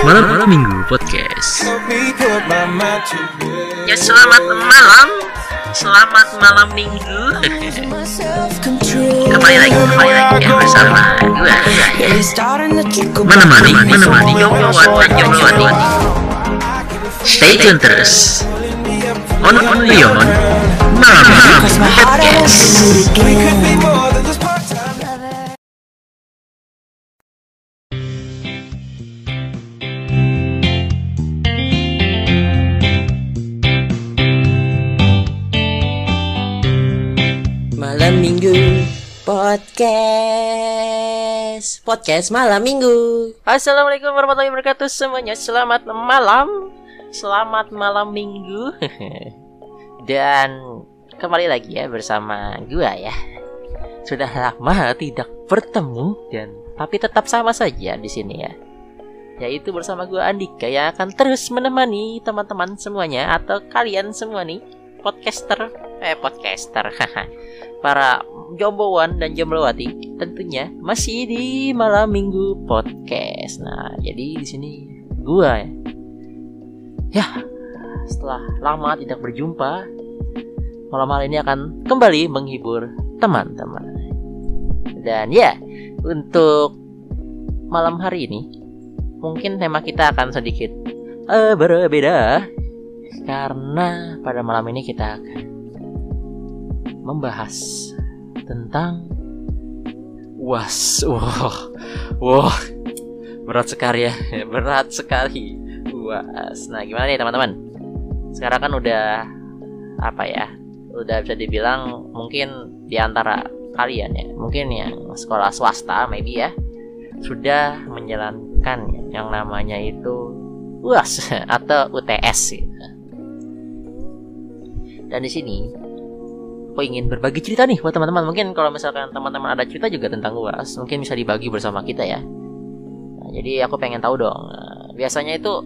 Malam Malam Minggu Podcast. Ya selamat malam, selamat malam Minggu. kembali lagi, kembali lagi ya bersama gue. Menemani, menemani jombloan dan jomblowati. Stay tune terus. On on Malam Minggu Podcast. Podcast. Podcast Malam Minggu. Assalamualaikum warahmatullahi wabarakatuh semuanya. Selamat malam. Selamat malam minggu. Dan kembali lagi ya bersama gua ya. Sudah lama tidak bertemu dan tapi tetap sama saja di sini ya. Yaitu bersama gua Andika yang akan terus menemani teman-teman semuanya atau kalian semua nih podcaster. Eh podcaster. Para jombowan dan jomblowati tentunya masih di malam minggu podcast. Nah jadi di sini gua ya. Ya setelah lama tidak berjumpa malam hari ini akan kembali menghibur teman-teman. Dan ya untuk malam hari ini mungkin tema kita akan sedikit eh, berbeda karena pada malam ini kita akan membahas tentang was. Wah wah berat sekali ya berat sekali was. Nah gimana nih teman-teman? Sekarang kan udah apa ya udah bisa dibilang mungkin di antara kalian ya mungkin yang sekolah swasta maybe ya sudah menjalankan yang namanya itu UAS atau UTS gitu. Dan di sini aku ingin berbagi cerita nih buat teman-teman. Mungkin kalau misalkan teman-teman ada cerita juga tentang UAS, mungkin bisa dibagi bersama kita ya. Nah, jadi aku pengen tahu dong. Nah, biasanya itu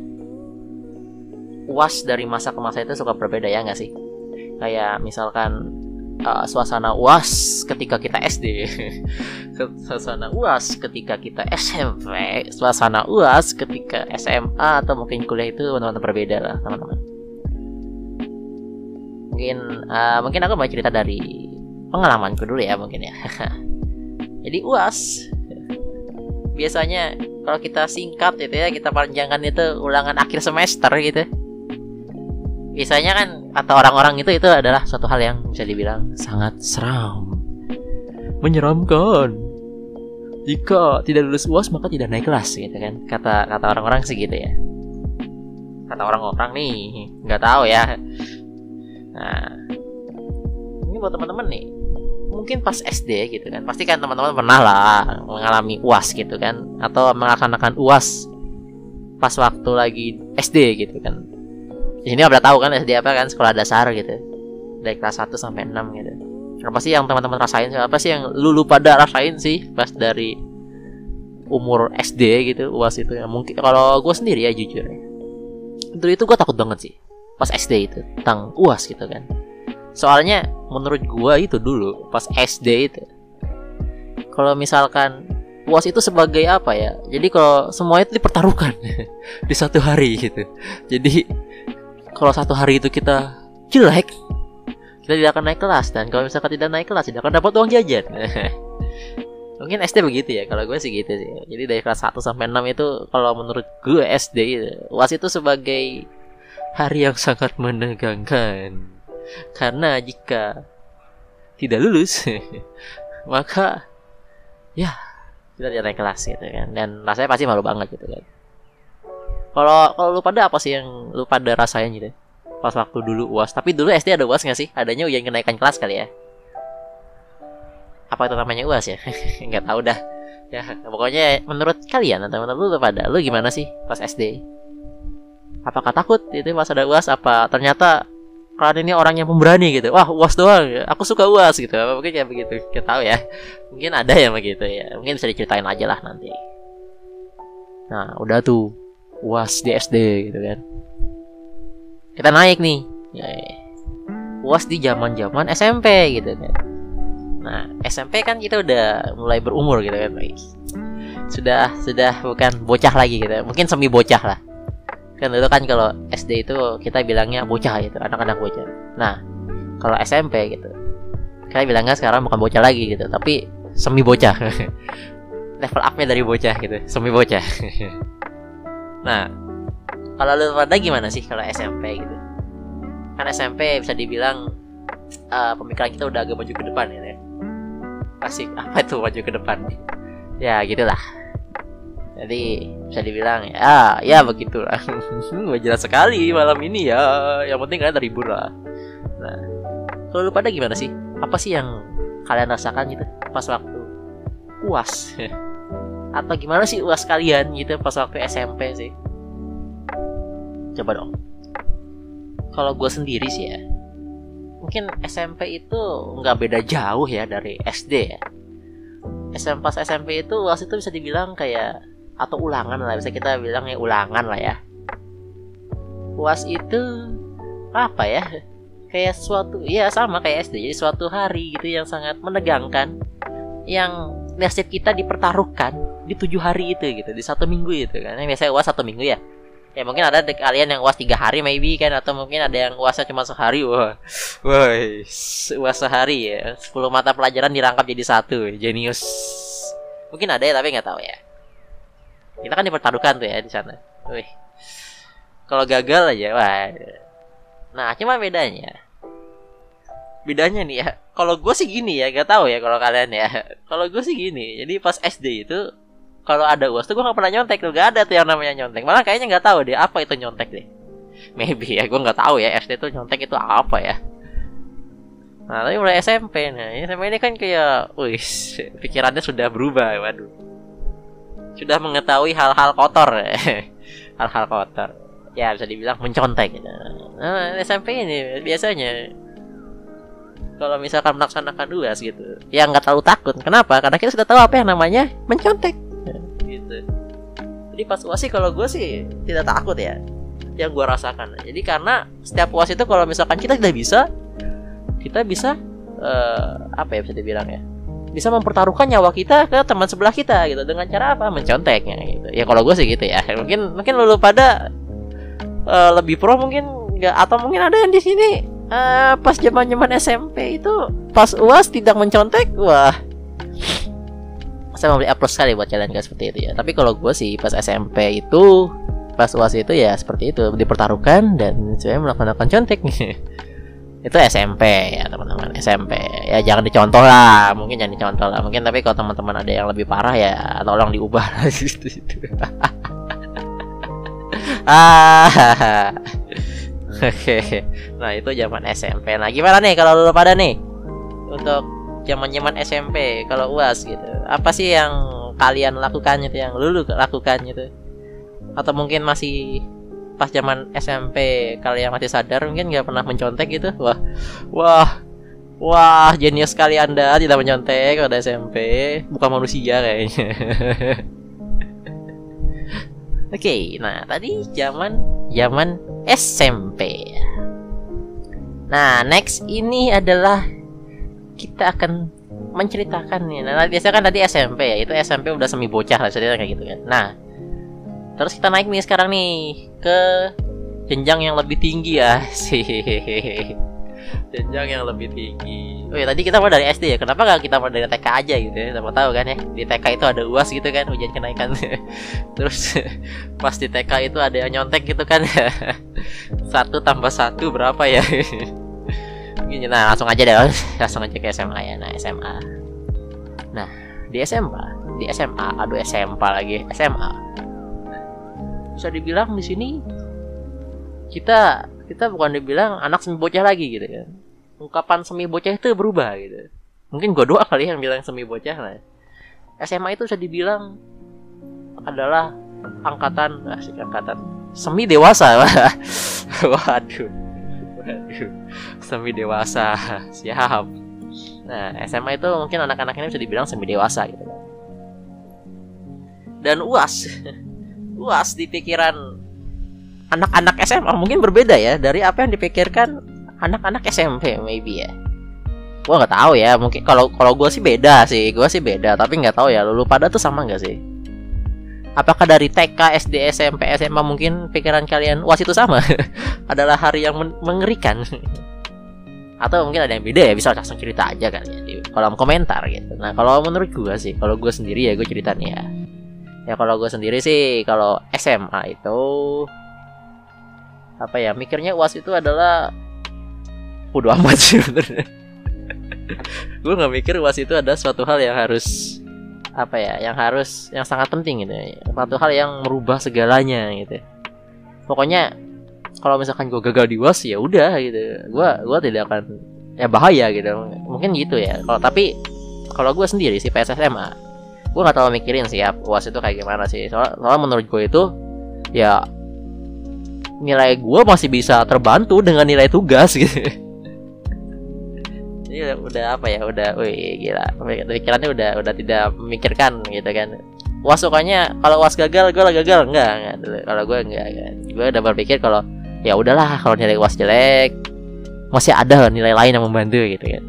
UAS dari masa ke masa itu suka berbeda ya nggak sih? Kayak misalkan uh, suasana UAS ketika kita SD, suasana UAS ketika kita SMP, suasana UAS ketika SMA atau mungkin kuliah itu teman-teman berbeda lah teman-teman. Mungkin uh, mungkin aku mau cerita dari pengalamanku dulu ya mungkin ya. Jadi UAS. Biasanya kalau kita singkat gitu ya kita panjangkan itu ulangan akhir semester gitu. Biasanya kan kata orang-orang itu itu adalah suatu hal yang bisa dibilang sangat seram. Menyeramkan. Jika tidak lulus uas maka tidak naik kelas gitu kan. Kata kata orang-orang sih gitu ya. Kata orang-orang nih nggak tahu ya nah ini buat teman-teman nih. Mungkin pas SD gitu kan pasti kan teman-teman pernah lah mengalami uas gitu kan atau melaksanakan uas pas waktu lagi SD gitu kan. Di sini udah tahu kan SD apa kan sekolah dasar gitu. Dari kelas 1 sampai 6 gitu. Apa sih yang teman-teman rasain? Apa sih yang lu, lu pada rasain sih pas dari umur SD gitu uas itu? Ya mungkin kalau gue sendiri ya jujur ya. Itu gue takut banget sih pas SD itu tentang uas gitu kan. Soalnya menurut gue itu dulu pas SD itu kalau misalkan uas itu sebagai apa ya? Jadi kalau semua itu dipertaruhkan di satu hari gitu. Jadi kalau satu hari itu kita jelek kita tidak akan naik kelas. Dan kalau misalkan tidak naik kelas tidak akan dapat uang jajan. Mungkin SD begitu ya kalau gue sih gitu sih. Jadi dari kelas 1 sampai 6 itu kalau menurut gue SD itu was itu sebagai hari yang sangat menegangkan karena jika tidak lulus maka ya kita tidak naik kelas gitu kan dan rasanya pasti malu banget gitu kan kalau kalau lu pada apa sih yang lu pada rasain gitu? Pas waktu dulu UAS. Tapi dulu SD ada UAS gak sih? Adanya ujian kenaikan kelas kali ya. Apa itu namanya UAS ya? Nggak tahu dah. Ya, pokoknya menurut kalian menurut lu pada lu gimana sih pas SD? Apakah takut itu pas ada UAS apa ternyata kalian ini orang yang pemberani gitu. Wah, UAS doang. Aku suka UAS gitu. Apa mungkin kayak begitu. Kita tahu ya. Mungkin ada yang begitu ya. Mungkin bisa diceritain aja lah nanti. Nah, udah tuh UAS di SD gitu kan. Kita naik nih. Ya, UAS di zaman-zaman SMP gitu kan. Nah, SMP kan kita udah mulai berumur gitu kan, sudah sudah bukan bocah lagi gitu mungkin semi bocah lah kan dulu kan kalau SD itu kita bilangnya bocah gitu anak-anak bocah. Nah kalau SMP gitu kita bilangnya sekarang bukan bocah lagi gitu tapi semi bocah. Level upnya dari bocah gitu semi bocah. Nah kalau lu pada gimana sih kalau SMP gitu? Kan SMP bisa dibilang eh, pemikiran kita udah agak maju ke depan ya pasti apa itu maju ke depan? Ya gitulah jadi bisa dibilang ya ya begitulah. Jelas sekali malam ini ya. Yang penting kalian terhibur lah. Nah kalau lu pada gimana sih? Apa sih yang kalian rasakan gitu pas waktu uas atau gimana sih uas kalian gitu pas waktu SMP sih? Coba dong. Kalau gue sendiri sih ya mungkin SMP itu nggak beda jauh ya dari SD ya. SMP pas SMP itu uas itu bisa dibilang kayak atau ulangan lah bisa kita bilang ya ulangan lah ya. Uas itu apa ya? Kayak suatu ya sama kayak SD jadi suatu hari gitu yang sangat menegangkan yang nasib kita dipertaruhkan di tujuh hari itu gitu di satu minggu itu kan. Biasanya uas satu minggu ya? Ya mungkin ada kalian yang uas tiga hari maybe kan atau mungkin ada yang uasnya cuma sehari. Wah woi uas sehari ya. 10 mata pelajaran dirangkap jadi satu genius mungkin ada ya tapi nggak tahu ya kita kan dipertaruhkan tuh ya di sana. Wih. Kalau gagal aja wah nah cuma bedanya. Bedanya nih ya kalau gue sih gini ya gak tahu ya kalau kalian ya. Kalau gue sih gini jadi pas SD itu kalau ada uas tuh gue gak pernah nyontek tuh gak ada tuh yang namanya nyontek. Malah kayaknya nggak tahu deh apa itu nyontek deh. Maybe ya gue nggak tahu ya SD tuh nyontek itu apa ya. Nah tapi mulai SMP nah SMP ini kan kayak wih pikirannya sudah berubah waduh sudah mengetahui hal-hal kotor. Hal-hal kotor. Ya bisa dibilang mencontek. Nah SMP ini biasanya kalau misalkan melaksanakan uas gitu ya nggak terlalu takut. Kenapa? Karena kita sudah tahu apa yang namanya mencontek. Gitu. Jadi pas uas sih kalau gue sih tidak takut ya yang gue rasakan. Jadi karena setiap uas itu kalau misalkan kita tidak bisa kita bisa eh, apa ya bisa dibilang ya bisa mempertaruhkan nyawa kita ke teman sebelah kita gitu. Dengan cara apa? Menconteknya gitu. Ya kalau gue sih gitu ya. Mungkin mungkin lulu pada eh, lebih pro mungkin nggak atau mungkin ada yang di sini eh, pas zaman zaman SMP itu pas uas tidak mencontek wah. Saya memberi applause sekali buat kalian guys seperti itu ya. Tapi kalau gue sih pas SMP itu pas uas itu ya seperti itu. Dipertaruhkan dan saya melakukan contek itu SMP ya teman-teman SMP ya jangan dicontoh lah mungkin jangan dicontoh lah. Mungkin tapi kalau teman-teman ada yang lebih parah ya tolong diubah. Lah gitu. ah oke. Nah itu zaman SMP nah gimana nih kalau lu pada nih? Untuk zaman zaman SMP kalau uas gitu. Apa sih yang kalian lakukan gitu yang lulu lakukan gitu atau mungkin masih pas zaman SMP kalian masih sadar mungkin nggak pernah mencontek gitu. Wah wah wah jenius sekali anda tidak mencontek pada SMP bukan manusia kayaknya. Oke nah tadi zaman zaman SMP nah next ini adalah kita akan menceritakan nih. Nah biasanya kan tadi SMP ya itu SMP udah semi bocah lah cerita kayak gitu kan. Nah Terus kita naik nih sekarang nih ke jenjang yang lebih tinggi ya sih. jenjang yang lebih tinggi. Oh ya tadi kita mulai dari SD ya. Kenapa gak kita mulai dari TK aja gitu ya? Siapa tahu kan ya. Di TK itu ada UAS gitu kan ujian kenaikan. Terus pas di TK itu ada yang nyontek gitu kan. satu tambah satu berapa ya? Gini, nah langsung aja deh langsung aja ke SMA ya. Nah SMA. Nah di SMA di SMA aduh SMA lagi SMA bisa dibilang di sini kita kita bukan dibilang anak semi bocah lagi gitu kan ungkapan semi bocah itu berubah gitu. Mungkin gue doa kali yang bilang semi bocah lah. SMA itu bisa dibilang adalah angkatan asik angkatan. Semi dewasa. Waduh. Waduh. Semi dewasa. Siap. Nah SMA itu mungkin anak-anak ini bisa dibilang semi dewasa gitu. Dan uas luas di pikiran anak-anak SMA mungkin berbeda ya dari apa yang dipikirkan anak-anak SMP maybe ya gue nggak tahu ya mungkin kalau kalau gue sih beda sih gue sih beda tapi nggak tahu ya lu pada tuh sama nggak sih apakah dari TK, SD, SMP, SMA mungkin pikiran kalian UAS itu sama? Adalah hari yang men- mengerikan. Atau mungkin ada yang beda ya, bisa langsung cerita aja kan ya di kolom komentar gitu. Nah, kalau menurut gua sih, kalau gua sendiri ya gue cerita nih ya. Ya kalau gue sendiri sih kalau SMA itu apa ya mikirnya uas itu adalah bodo amat sih benernya gue nggak mikir uas itu ada suatu hal yang harus apa ya yang harus yang sangat penting gitu ya. suatu hal yang merubah segalanya gitu. Pokoknya kalau misalkan gue gagal di uas ya udah gitu. Gue gua tidak akan ya bahaya gitu. Mungkin gitu ya. Kalau tapi kalau gue sendiri sih PSSMA gue nggak terlalu mikirin sih ya uas itu kayak gimana sih. Soalnya, soalnya menurut gue itu ya nilai gue masih bisa terbantu dengan nilai tugas gitu. Ini udah, udah apa ya udah wih gila. Pikirannya udah udah tidak memikirkan gitu kan. Was sukanya kalau was gagal gue lah gagal. Enggak enggak kalau gue enggak kan gue udah berpikir kalau ya udahlah kalau nilai was jelek masih ada nilai lain yang membantu gitu kan.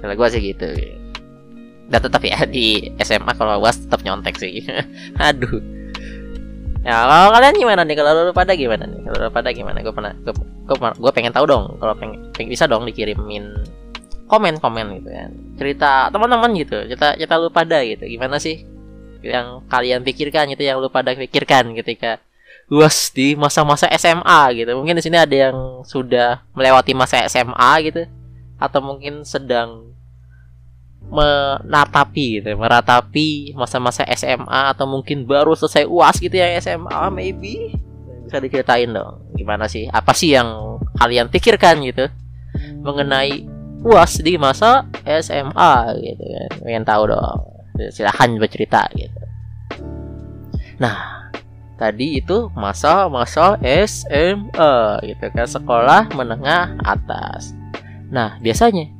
Kalau gue sih gitu dan tetap ya di SMA kalau was tetap nyontek sih aduh Ya kalau kalian gimana nih? Kalau lu pada gimana nih? Kalau lu pada gimana? Gue pernah, gue, gue, pengen tahu dong. Kalau pengen, pengen bisa dong dikirimin komen-komen gitu kan. Cerita teman-teman gitu. Cerita, cerita lu pada gitu. Gimana sih? Yang kalian pikirkan gitu, yang lu pada pikirkan ketika luas di masa-masa SMA gitu. Mungkin di sini ada yang sudah melewati masa SMA gitu, atau mungkin sedang menatapi gitu, meratapi masa-masa SMA atau mungkin baru selesai UAS gitu ya SMA maybe. Bisa diceritain dong gimana sih? Apa sih yang kalian pikirkan gitu mengenai UAS di masa SMA gitu kan? Pengen tahu dong. Silahkan bercerita gitu. Nah tadi itu masa-masa SMA gitu kan sekolah menengah atas. Nah biasanya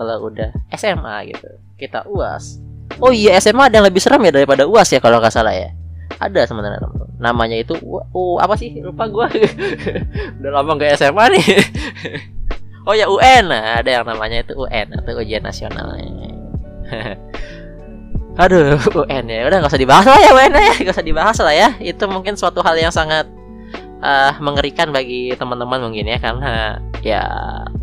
kalau udah SMA gitu. Kita uas oh iya SMA ada yang lebih seram ya daripada uas ya kalau nggak salah ya. Ada sebenarnya namanya itu uh, apa sih? Lupa gue udah lama nggak SMA nih. Oh ya UN nah, ada yang namanya itu UN atau ujian nasional aduh UN ya. Udah nggak usah dibahas lah ya UN ya. Nggak usah dibahas lah ya. Itu mungkin suatu hal yang sangat uh, mengerikan bagi teman-teman mungkin ya karena ya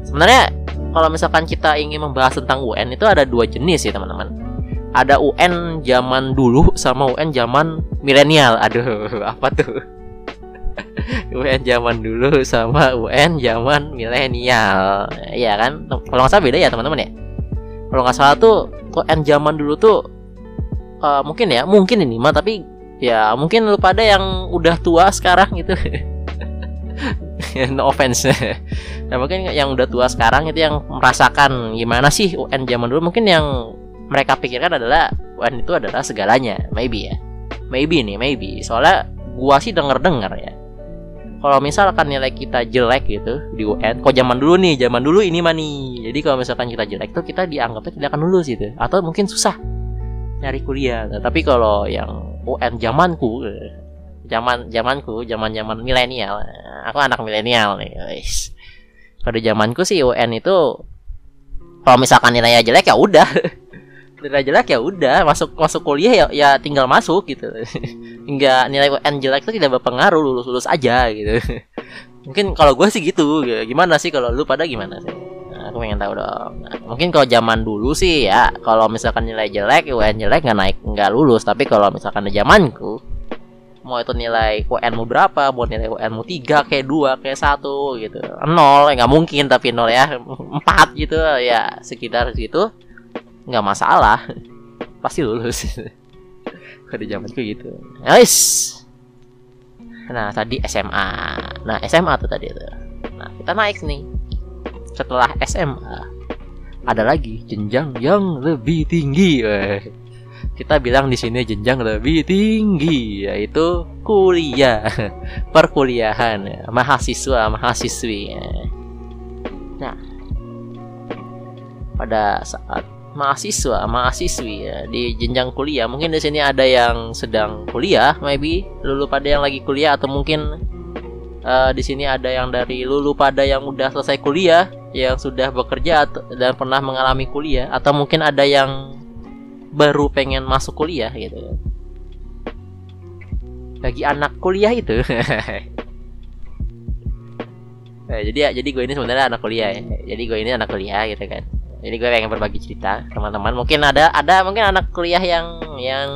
sebenarnya kalau misalkan kita ingin membahas tentang UN itu ada dua jenis sih teman-teman. Ada UN zaman dulu sama UN zaman milenial. Aduh, apa tuh? UN zaman dulu sama UN zaman milenial. Iya kan? Kalau nggak salah beda ya teman-teman ya. Kalau nggak salah tuh UN zaman dulu tuh uh, mungkin ya, mungkin ini mah tapi ya mungkin lu pada yang udah tua sekarang gitu. no offense. Nah mungkin yang udah tua sekarang itu yang merasakan gimana sih UN zaman dulu mungkin yang mereka pikirkan adalah UN itu adalah segalanya. Maybe ya. Maybe nih maybe. Soalnya gua sih denger dengar ya. Kalau misalkan nilai kita jelek gitu di UN kok zaman dulu nih? Zaman dulu ini mah nih. Jadi kalau misalkan kita jelek tuh kita dianggapnya tidak akan lulus gitu. Atau mungkin susah nyari kuliah. Nah, tapi kalau yang UN zamanku zaman zamanku zaman zaman milenial. Aku anak milenial nih guys. Pada zamanku sih UN itu kalau misalkan nilainya jelek ya udah. Nilai jelek ya udah. Masuk masuk kuliah ya ya tinggal masuk gitu. Hingga nilai UN jelek itu tidak berpengaruh lulus lulus aja gitu. Mungkin kalau gue sih gitu gimana sih kalau lu pada gimana sih? Nah, aku pengen tahu dong. Nah, mungkin kalau zaman dulu sih ya kalau misalkan nilai jelek UN jelek nggak naik nggak lulus. Tapi kalau misalkan di zamanku mau itu nilai UN-mu berapa, mau nilai UN-mu 3 kayak 2 kayak 1 gitu. 0 nggak mungkin tapi 0 ya. 4 gitu ya sekitar situ nggak masalah. Pasti lulus. Di zamanku gitu. Guys. Nah, tadi SMA. Nah, SMA tuh tadi tuh. Nah, kita naik nih. Setelah SMA ada lagi jenjang yang lebih tinggi. Weh kita bilang di sini jenjang lebih tinggi yaitu kuliah. Perkuliahan mahasiswa mahasiswi. Nah pada saat mahasiswa mahasiswi ya, di jenjang kuliah mungkin di sini ada yang sedang kuliah maybe lulu pada yang lagi kuliah atau mungkin uh, di sini ada yang dari lulu pada yang udah selesai kuliah yang sudah bekerja dan pernah mengalami kuliah atau mungkin ada yang baru pengen masuk kuliah gitu. Bagi anak kuliah itu. Eh, jadi ya jadi gue ini sebenarnya anak kuliah ya. jadi gue ini anak kuliah gitu kan. Jadi gue pengen berbagi cerita teman-teman. Mungkin ada ada mungkin anak kuliah yang yang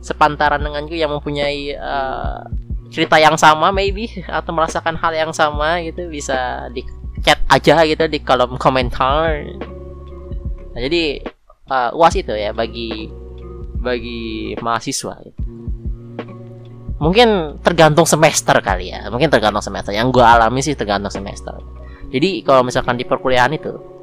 sepantaran dengan gue yang mempunyai eh, cerita yang sama maybe atau merasakan hal yang sama gitu bisa di chat aja gitu di kolom komentar. Nah, jadi eh, uas itu ya bagi bagi mahasiswa mungkin tergantung semester kali ya mungkin tergantung semester yang gue alami sih tergantung semester jadi kalau misalkan di perkuliahan itu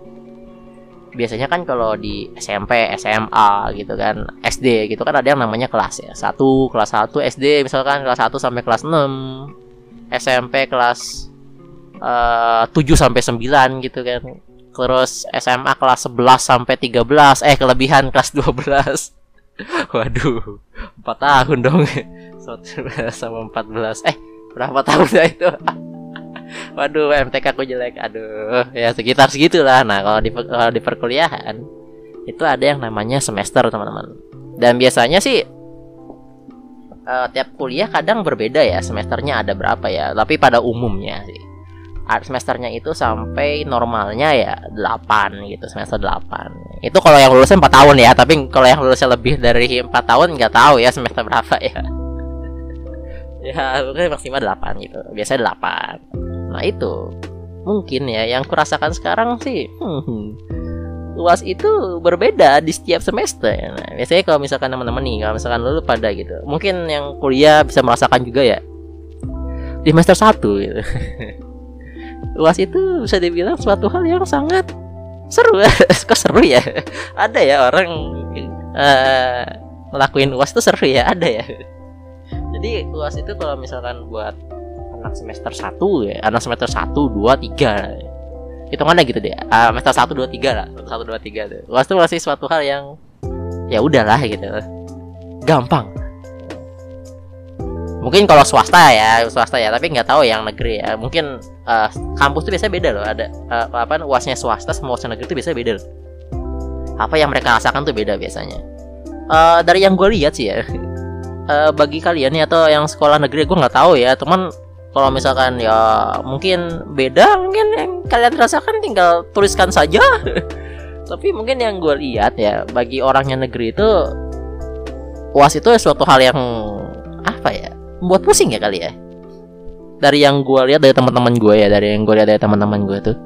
biasanya kan kalau di SMP, SMA gitu kan, SD gitu kan ada yang namanya kelas ya. Satu kelas 1 SD misalkan kelas 1 sampai kelas 6. SMP kelas eh, 7 sampai 9 gitu kan. Terus SMA kelas 11 sampai 13. Eh kelebihan kelas 12. Waduh, 4 tahun dong. 11 sama 14. Eh, berapa tahun ya itu? Waduh, MTK aku jelek. Aduh, ya sekitar segitulah. Nah, kalau di kalau di perkuliahan itu ada yang namanya semester, teman-teman. Dan biasanya sih eh, tiap kuliah kadang berbeda ya, semesternya ada berapa ya. Tapi pada umumnya sih semesternya itu sampai normalnya ya 8 gitu, semester 8. Itu kalau yang lulusnya 4 tahun ya, tapi kalau yang lulusnya lebih dari 4 tahun nggak tahu ya semester berapa ya. ya, mungkin maksimal 8 gitu. Biasanya 8. Nah itu mungkin ya yang kurasakan sekarang sih hmm, luas itu berbeda di setiap semester. Nah, biasanya kalau misalkan teman-teman nih, kalau misalkan lu pada gitu, mungkin yang kuliah bisa merasakan juga ya di semester 1 gitu. luas itu bisa dibilang suatu hal yang sangat seru. Kok seru ya? Ada ya orang eh ngelakuin uas itu seru ya, ada ya. Jadi uas itu kalau misalkan buat anak semester 1 ya, anak semester 1, 2, 3 hitungannya gitu deh. Uh, semester 1, 2, 3 lah. Semester 1, 2, 3 tuh. UAS tuh masih suatu hal yang ya udahlah gitu. Gampang. Mungkin kalau swasta ya swasta ya tapi nggak tahu yang negeri ya. Mungkin uh, kampus tuh biasanya beda loh. Ada uh, apa uasnya swasta sama uasnya negeri tuh biasanya beda loh. apa yang mereka rasakan tuh beda biasanya. Uh, dari yang gue lihat sih ya uh, bagi kalian nih atau yang sekolah negeri gue nggak tahu ya. Teman kalau misalkan ya mungkin beda mungkin yang kalian rasakan tinggal tuliskan saja. Tapi mungkin yang gue lihat ya bagi orang yang negeri itu uas itu suatu hal yang apa ya membuat pusing ya kali ya dari yang gue lihat dari teman-teman gue ya dari yang gue lihat dari teman-teman gue tuh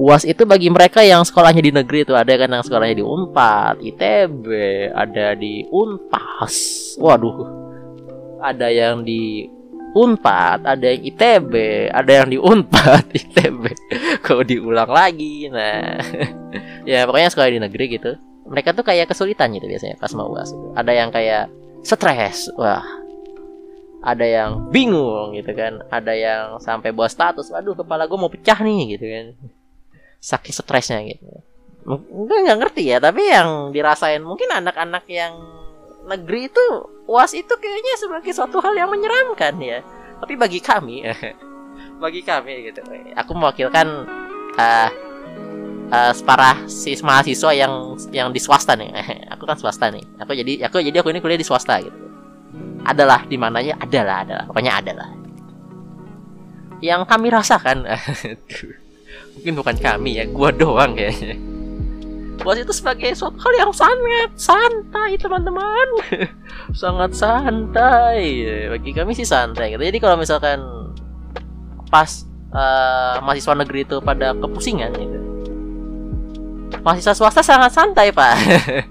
uas itu bagi mereka yang sekolahnya di negeri itu ada kan yang sekolahnya di Unpad, ITB, ada di Unpas, waduh, ada yang di Unpad, ada yang ITB, ada yang di Unpad, ITB. Kalau diulang lagi, nah, ya pokoknya sekolah di negeri gitu. Mereka tuh kayak kesulitan gitu biasanya pas mau uas. Ada yang kayak stres, wah. Ada yang bingung gitu kan. Ada yang sampai bawa status, waduh kepala gue mau pecah nih gitu kan. Saking stresnya gitu. Enggak nggak ngerti ya, tapi yang dirasain mungkin anak-anak yang negeri itu uas itu kayaknya sebagai suatu hal yang menyeramkan ya tapi bagi kami bagi kami gitu aku mewakilkan uh, uh, para sis mahasiswa yang yang di swasta nih aku kan swasta nih aku jadi aku jadi aku ini kuliah di swasta gitu adalah di mananya adalah adalah. Pokoknya adalah. Yang kami rasakan. Mungkin bukan kami ya gua doang kayaknya. Bos itu sebagai suatu hal yang sangat santai teman-teman. Sangat santai. Bagi kami sih santai gitu. Jadi kalau misalkan Pas uh, mahasiswa negeri itu pada kepusingan gitu. Mahasiswa swasta sangat santai pak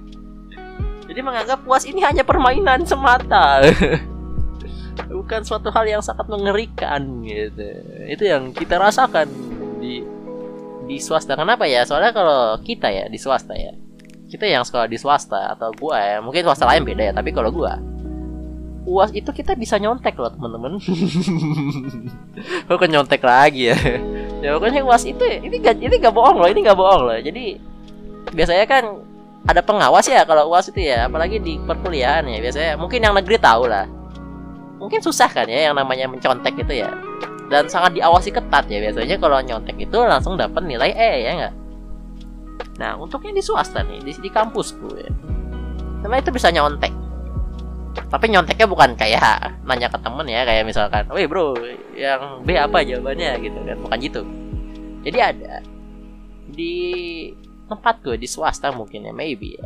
Jadi menganggap puas ini hanya permainan semata. Bukan suatu hal yang sangat mengerikan gitu. Itu yang kita rasakan di di swasta. Kenapa ya? Soalnya kalau kita ya di swasta ya. Kita yang sekolah di swasta atau gua ya mungkin swasta lain beda ya tapi kalau gua uas itu kita bisa nyontek loh temen-temen Kok nyontek lagi ya. Ya pokoknya uas itu ini gak ini gak bohong loh ini gak bohong loh. Jadi biasanya kan ada pengawas ya kalau uas itu ya apalagi di perkuliahan ya biasanya mungkin yang negeri tahu lah. Mungkin susah kan ya yang namanya mencontek itu ya. Dan sangat diawasi ketat ya biasanya kalau nyontek itu langsung dapat nilai E ya nggak? Nah untuk yang di swasta nih di, di kampusku ya. Karena itu bisa nyontek. Tapi nyonteknya bukan kayak nanya ke temen ya kayak misalkan weh bro yang B apa jawabannya? Gitu kan bukan gitu. Jadi ada di tempat gue di swasta mungkin ya maybe ya.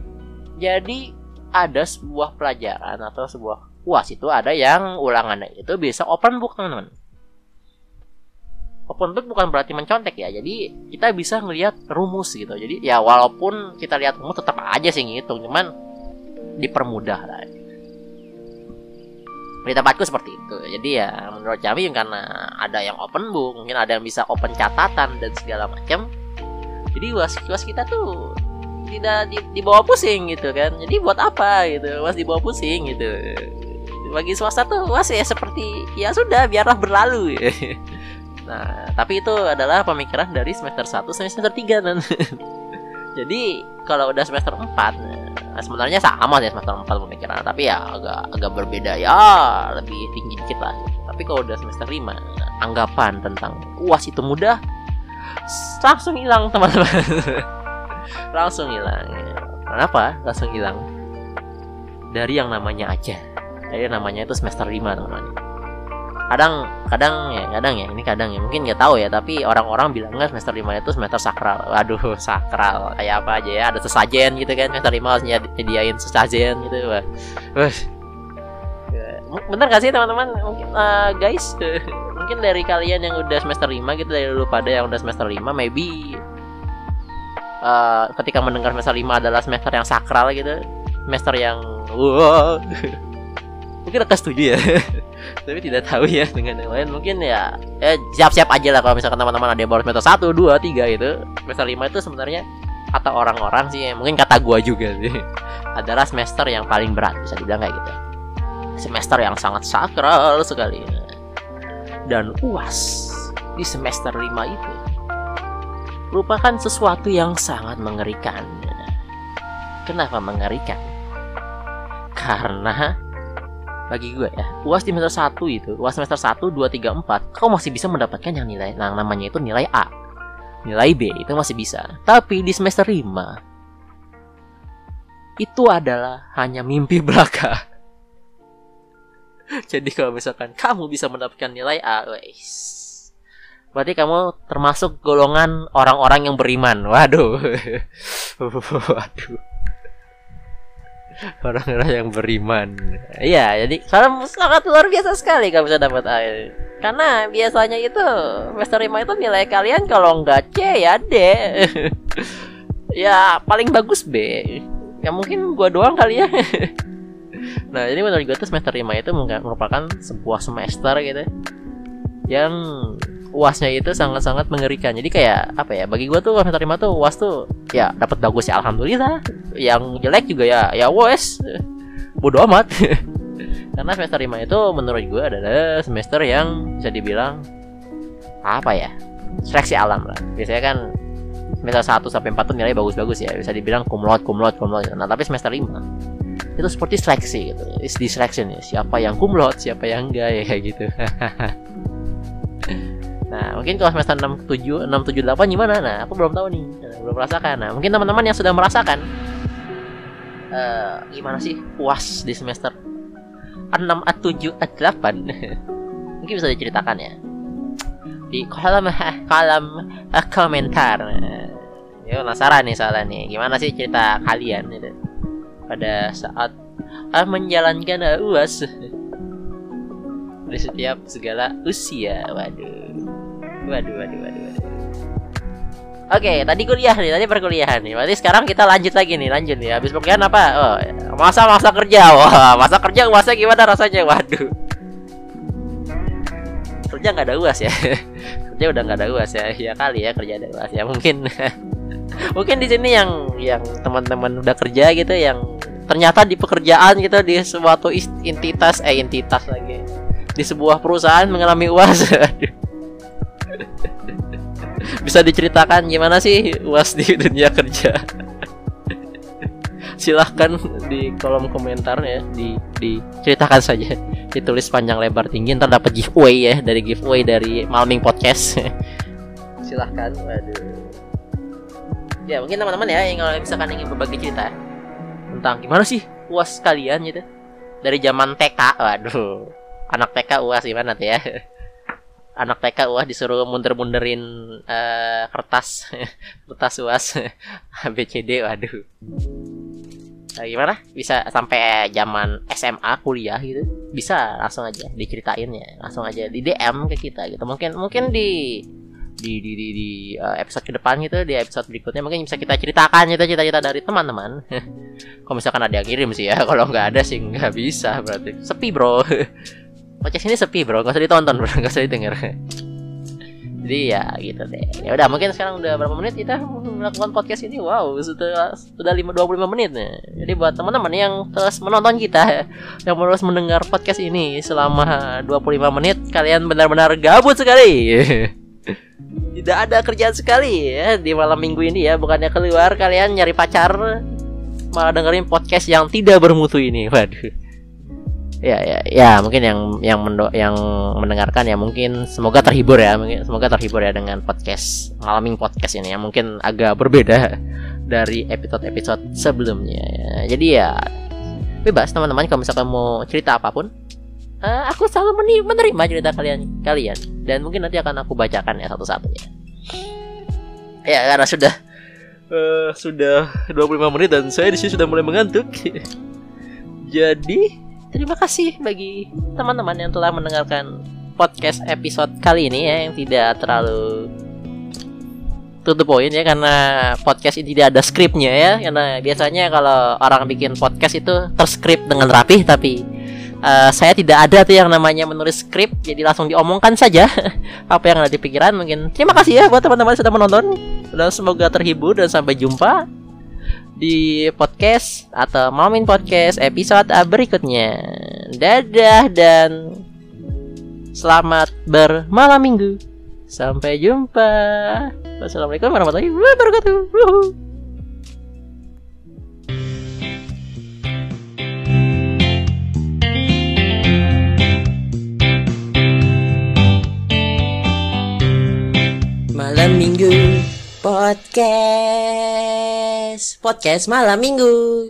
Jadi ada sebuah pelajaran atau sebuah uas itu ada yang ulangannya itu bisa open book teman-teman. Open book bukan berarti mencontek ya jadi kita bisa ngelihat rumus gitu. Jadi ya walaupun kita lihat rumus tetap aja sih ngitung cuman dipermudah lah. Di tempatku seperti itu. Jadi ya menurut kami karena ada yang open book mungkin ada yang bisa open catatan dan segala macam jadi was was kita tuh tidak di, dibawa pusing gitu kan. Jadi buat apa gitu? Was dibawa pusing gitu. Bagi swasta tuh was ya seperti ya sudah biarlah berlalu. Nah tapi itu adalah pemikiran dari semester 1 sampai semester 3 dan jadi kalau udah semester 4 nah, sebenarnya sama sih semester 4 pemikiran tapi ya agak agak berbeda ya lebih tinggi dikit lah. Tapi kalau udah semester 5 anggapan tentang uas itu mudah langsung hilang teman-teman. Langsung hilang kenapa langsung hilang? Dari yang namanya aja dari yang namanya itu semester 5 teman-teman. Kadang kadang ya kadang ya. Ini kadang ya. Mungkin nggak tahu ya. Tapi orang-orang bilangnya semester 5 itu semester sakral. Waduh sakral. Kayak apa aja ya. Ada sesajen gitu kan semester 5 harus nyediain sesajen gitu. Wah Wah. Bener gak sih teman-teman? Mungkin uh, guys mungkin dari kalian yang udah semester 5 gitu dari lu pada yang udah semester 5 maybe uh, ketika mendengar semester 5 adalah semester yang sakral gitu semester yang wow. Mungkin akan setuju ya tapi tidak tahu ya dengan yang lain. Mungkin ya ya siap-siap aja lah kalau misalkan teman-teman ada yang baru semester 1, 2, 3 gitu. Semester 5 itu sebenarnya kata orang-orang sih mungkin kata gua juga sih adalah semester yang paling berat bisa dibilang kayak gitu semester yang sangat sakral sekali. Dan uas di semester 5 itu merupakan sesuatu yang sangat mengerikan. Kenapa mengerikan? Karena bagi gue ya uas di semester 1 itu uas semester 1, 2, 3, 4 kau masih bisa mendapatkan yang nilai yang namanya itu nilai A. Nilai B itu masih bisa. Tapi di semester 5 itu adalah hanya mimpi belaka jadi kalau misalkan kamu bisa mendapatkan nilai A wes berarti kamu termasuk golongan orang-orang yang beriman waduh waduh orang-orang yang beriman. Iya, jadi kalau sangat luar biasa sekali kamu bisa dapat A. Karena biasanya itu semester 5 itu nilai kalian kalau nggak C ya D. ya paling bagus B. Ya mungkin gua doang kali ya. Nah, jadi menurut gue tuh semester 5 itu merupakan sebuah semester gitu yang uasnya itu sangat-sangat mengerikan. Jadi kayak apa ya bagi gue tuh semester lima tuh uas tuh ya dapat bagus ya alhamdulillah. Yang jelek juga ya ya wes bodoh amat. Karena semester lima itu menurut gue adalah semester yang bisa dibilang apa ya seleksi alam lah. Biasanya kan semester 1 sampai 4 tuh nilai bagus-bagus ya bisa dibilang kumlot kumlot kumlot. Nah tapi semester 5 itu seperti seleksi gitu. Di selection ya. Siapa yang kumlot siapa yang enggak ya kayak gitu. Nah, mungkin kalau semester 6 7 6 7 8 gimana? Nah, aku belum tahu nih. Nah, belum merasakan. Nah, mungkin teman-teman yang sudah merasakan uh, gimana sih puas di semester 6 7 8 mungkin bisa diceritakan ya. Di kolom kolom uh, komentar. Ya penasaran nih soalnya nih. Gimana sih cerita kalian gitu pada saat uh, menjalankan uas di setiap segala usia waduh Waduh, waduh, waduh, waduh. Oke, tadi kuliah nih, tadi perkuliahan nih. Berarti sekarang kita lanjut lagi nih, lanjut nih. Habis perkuliahan apa? Oh, masa-masa kerja. Wah, masa kerja masa gimana rasanya? Waduh. Kerja nggak ada uas ya. kerja udah nggak ada uas ya. Ya kali ya kerja ada uas ya. Mungkin mungkin di sini yang yang teman-teman udah kerja gitu yang ternyata di pekerjaan gitu di suatu entitas eh entitas lagi. Di sebuah perusahaan mengalami uas. Bisa diceritakan gimana sih uas di dunia kerja? Silahkan di kolom komentar ya di diceritakan saja. Ditulis panjang lebar tinggi ntar dapat giveaway ya dari giveaway dari Malming Podcast. Silahkan waduh. Ya mungkin teman-teman ya yang kalau misalkan ingin berbagi cerita tentang gimana sih uas kalian gitu? Dari zaman TK waduh. Anak TK uas gimana tuh ya? Anak TK uas disuruh munder-munderin eh, kertas. Kertas uas. ABCD waduh. Nah, gimana? Bisa sampai zaman SMA kuliah gitu? Bisa langsung aja diceritain ya langsung aja di DM ke kita gitu. Mungkin mungkin di di di di, di, uh, episode ke depan gitu di episode berikutnya. Mungkin bisa kita ceritakan gitu cerita-cerita dari teman-teman. Kalau misalkan ada yang kirim sih ya kalau nggak ada sih nggak bisa berarti. Sepi bro. Podcast ini sepi bro. Nggak usah ditonton bro. Nggak usah didengar. Jadi ya gitu deh. Ya udah mungkin sekarang udah berapa menit kita melakukan podcast ini? Wow sudah sudah lima dua puluh lima menit nih. Jadi buat teman-teman yang terus menonton kita yang terus mendengar podcast ini selama 25 menit kalian benar-benar gabut sekali tidak ada kerjaan sekali ya di malam minggu ini ya. Bukannya keluar kalian nyari pacar malah dengerin podcast yang tidak bermutu ini. Waduh. Ya ya ya mungkin yang yang mendo yang mendengarkan ya mungkin semoga terhibur ya mungkin semoga terhibur ya dengan podcast malaming podcast ini yang mungkin agak berbeda dari episode-episode sebelumnya jadi ya bebas teman-teman kalau misalkan mau cerita apa pun eh, aku selalu menerima cerita kalian kalian. Dan mungkin nanti akan aku bacakan ya satu-satunya. Ya karena sudah eh, sudah 25 menit dan saya di sini sudah mulai mengantuk. Jadi terima kasih bagi teman-teman yang telah mendengarkan podcast episode kali ini ya yang tidak terlalu to the point ya karena podcast ini tidak ada skripnya ya. Karena biasanya kalau orang bikin podcast itu terskrip dengan rapih tapi eh, saya tidak ada tuh yang namanya menulis skrip jadi langsung diomongkan saja apa yang ada di pikiran mungkin terima kasih ya buat teman-teman sudah menonton dan semoga terhibur dan sampai jumpa di podcast atau Momin Podcast episode berikutnya. Dadah dan selamat bermalam minggu. Sampai jumpa. Wassalamualaikum warahmatullahi wabarakatuh. Malam minggu podcast. Podcast malam minggu